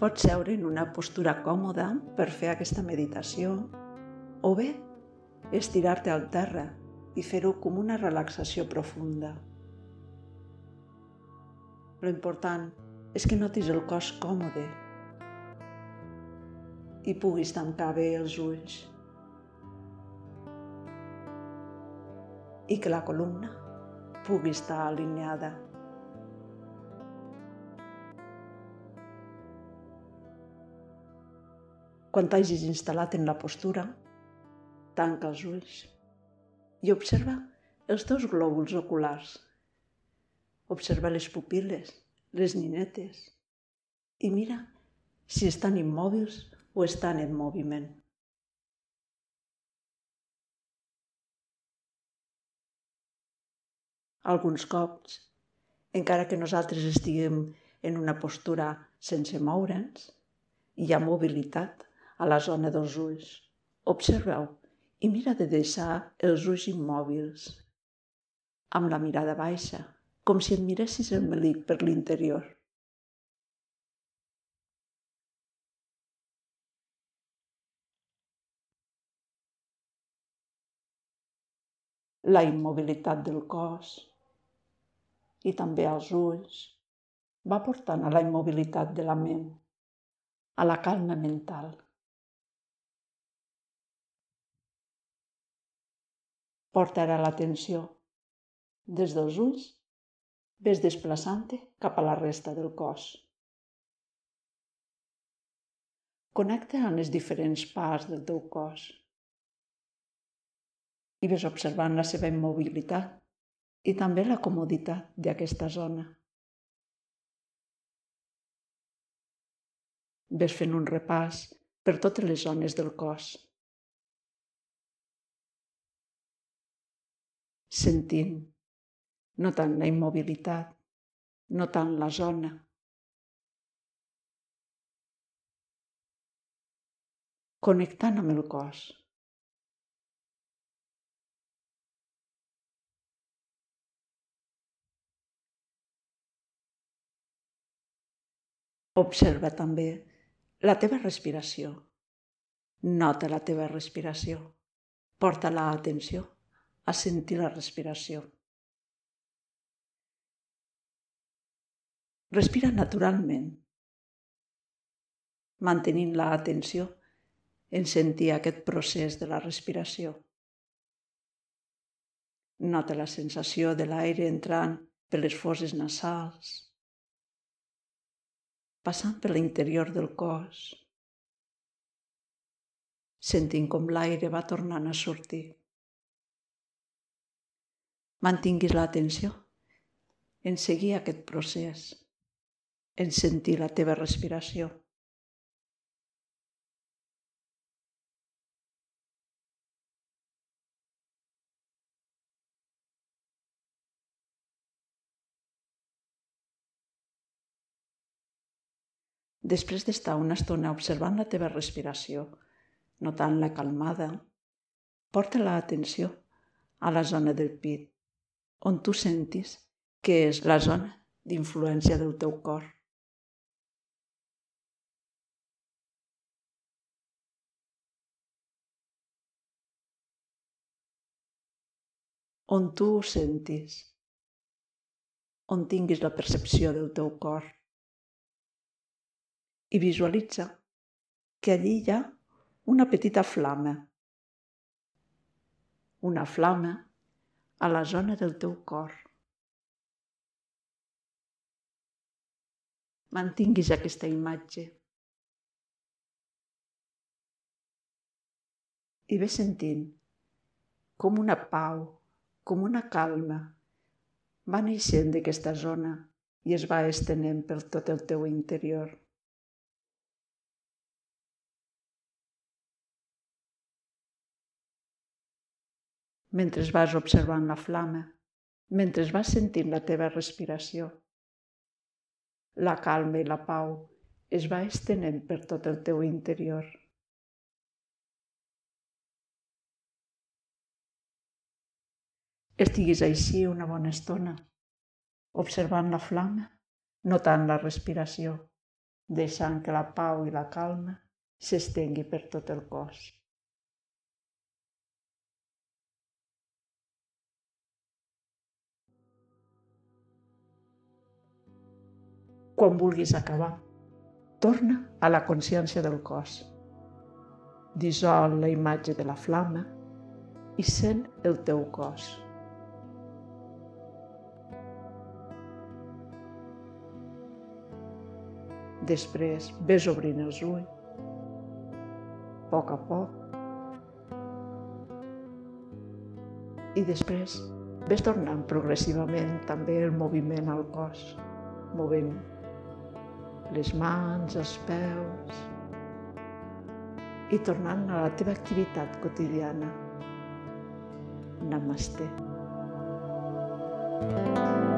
Pots seure en una postura còmoda per fer aquesta meditació o bé estirar-te al terra i fer-ho com una relaxació profunda. Lo important és que notis el cos còmode i puguis tancar bé els ulls i que la columna pugui estar alineada. Quan t'hagis instal·lat en la postura, tanca els ulls i observa els teus glòbuls oculars. Observa les pupil·les, les ninetes i mira si estan immòbils o estan en moviment. Alguns cops, encara que nosaltres estiguem en una postura sense moure'ns, hi ha mobilitat a la zona dels ulls. Observeu i mira de deixar els ulls immòbils, amb la mirada baixa, com si et miressis el melic per l'interior. La immobilitat del cos i també els ulls va portant a la immobilitat de la ment, a la calma mental. Porta ara l'atenció des dels ulls, ves desplaçant-te cap a la resta del cos. Connecta amb les diferents parts del teu cos i ves observant la seva immobilitat i també la comoditat d'aquesta zona. Ves fent un repàs per totes les zones del cos. Sentint, no tant la immobilitat, no tant la zona. Connectant amb el cos. Observa també la teva respiració. Nota la teva respiració. Porta la atenció a sentir la respiració. Respira naturalment, mantenint l'atenció en sentir aquest procés de la respiració. Nota la sensació de l'aire entrant per les fosses nasals, passant per l'interior del cos, sentint com l'aire va tornant a sortir mantinguis l'atenció en seguir aquest procés, en sentir la teva respiració. Després d'estar una estona observant la teva respiració, notant-la calmada, porta l'atenció a la zona del pit on tu sentis que és la zona d'influència del teu cor. On tu ho sentis, on tinguis la percepció del teu cor. I visualitza que allí hi ha una petita flama. Una flama a la zona del teu cor. Mantinguis aquesta imatge. I ve sentint com una pau, com una calma, va neixent d'aquesta zona i es va estenent per tot el teu interior. Mentre vas observant la flama, mentre vas sentint la teva respiració. La calma i la pau es va estenent per tot el teu interior. Estiguis així una bona estona, observant la flama, notant la respiració, deixant que la pau i la calma s'estengui per tot el cos. Quan vulguis acabar, torna a la consciència del cos. Dissol la imatge de la flama i sent el teu cos. Després ves obrint els ulls, a poc a poc, i després ves tornant progressivament també el moviment al cos, movent les mans, els peus i tornant a la teva activitat quotidiana. Thank you